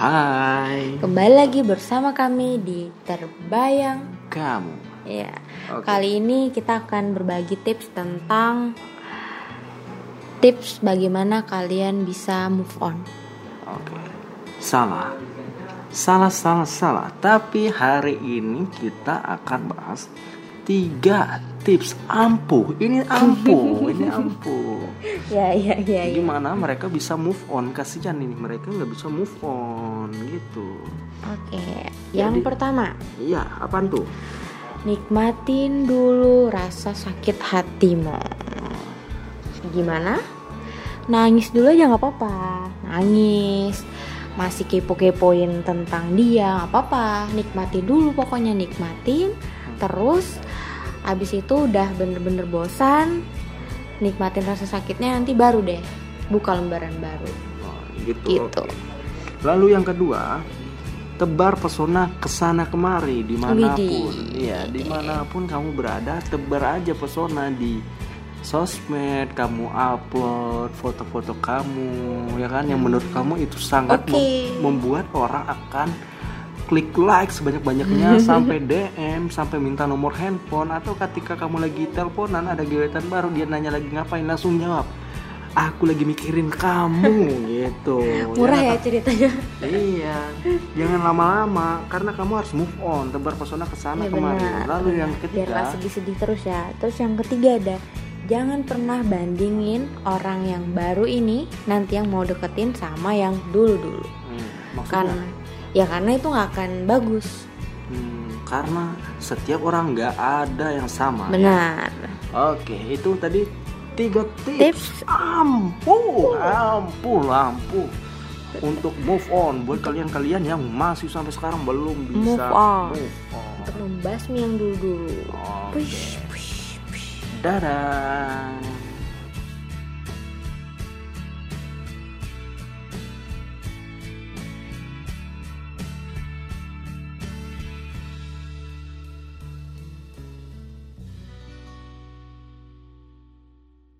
Hai Kembali lagi bersama kami di Terbayang kamu. Ya, Oke. kali ini kita akan berbagi tips tentang tips bagaimana kalian bisa move on. Oke. Salah. Salah, salah, salah. Tapi hari ini kita akan bahas tiga tips ampuh. Ini ampuh, ini ampuh. Ya, ya, ya, ya. Gimana mereka bisa move on? Kasihan ini mereka nggak bisa move on gitu. Oke, yang Jadi- pertama, Iya, apaan tuh? nikmatin dulu rasa sakit hatimu. Gimana? Nangis dulu aja nggak apa-apa. Nangis, masih kepo-kepoin tentang dia nggak apa-apa. Nikmatin dulu pokoknya nikmatin. Terus abis itu udah bener-bener bosan, nikmatin rasa sakitnya nanti baru deh buka lembaran baru. Oh, gitu. Gitu. Lalu yang kedua, tebar pesona ke sana kemari di mana pun, iya di mana pun kamu berada, tebar aja pesona di sosmed, kamu upload foto-foto kamu, ya kan, yang menurut kamu itu sangat mem- Oke. membuat orang akan klik like sebanyak-banyaknya sampai DM, sampai minta nomor handphone atau ketika kamu lagi teleponan ada gebetan baru dia nanya lagi ngapain? Langsung jawab aku lagi mikirin kamu gitu. Murah ya Jangan- ceritanya. iya. Jangan lama-lama karena kamu harus move on tebar pesona ke sana Ya kemari. lalu yang ketiga. gak sedih-sedih terus ya. Terus yang ketiga ada jangan pernah bandingin orang yang baru ini nanti yang mau deketin sama yang dulu-dulu. hmm, maksudnya? Karena ya karena itu nggak akan bagus. hmm, karena setiap orang nggak ada yang sama ya. Benar. Oke, itu tadi tiga tips. Tips. Ampuh, ampuh, ampuh. Untuk move on buat kalian-kalian yang masih sampai sekarang belum bisa Move on. move on. Untuk membasmi yang dulu-dulu. Oke. Push, push, push. Dadah.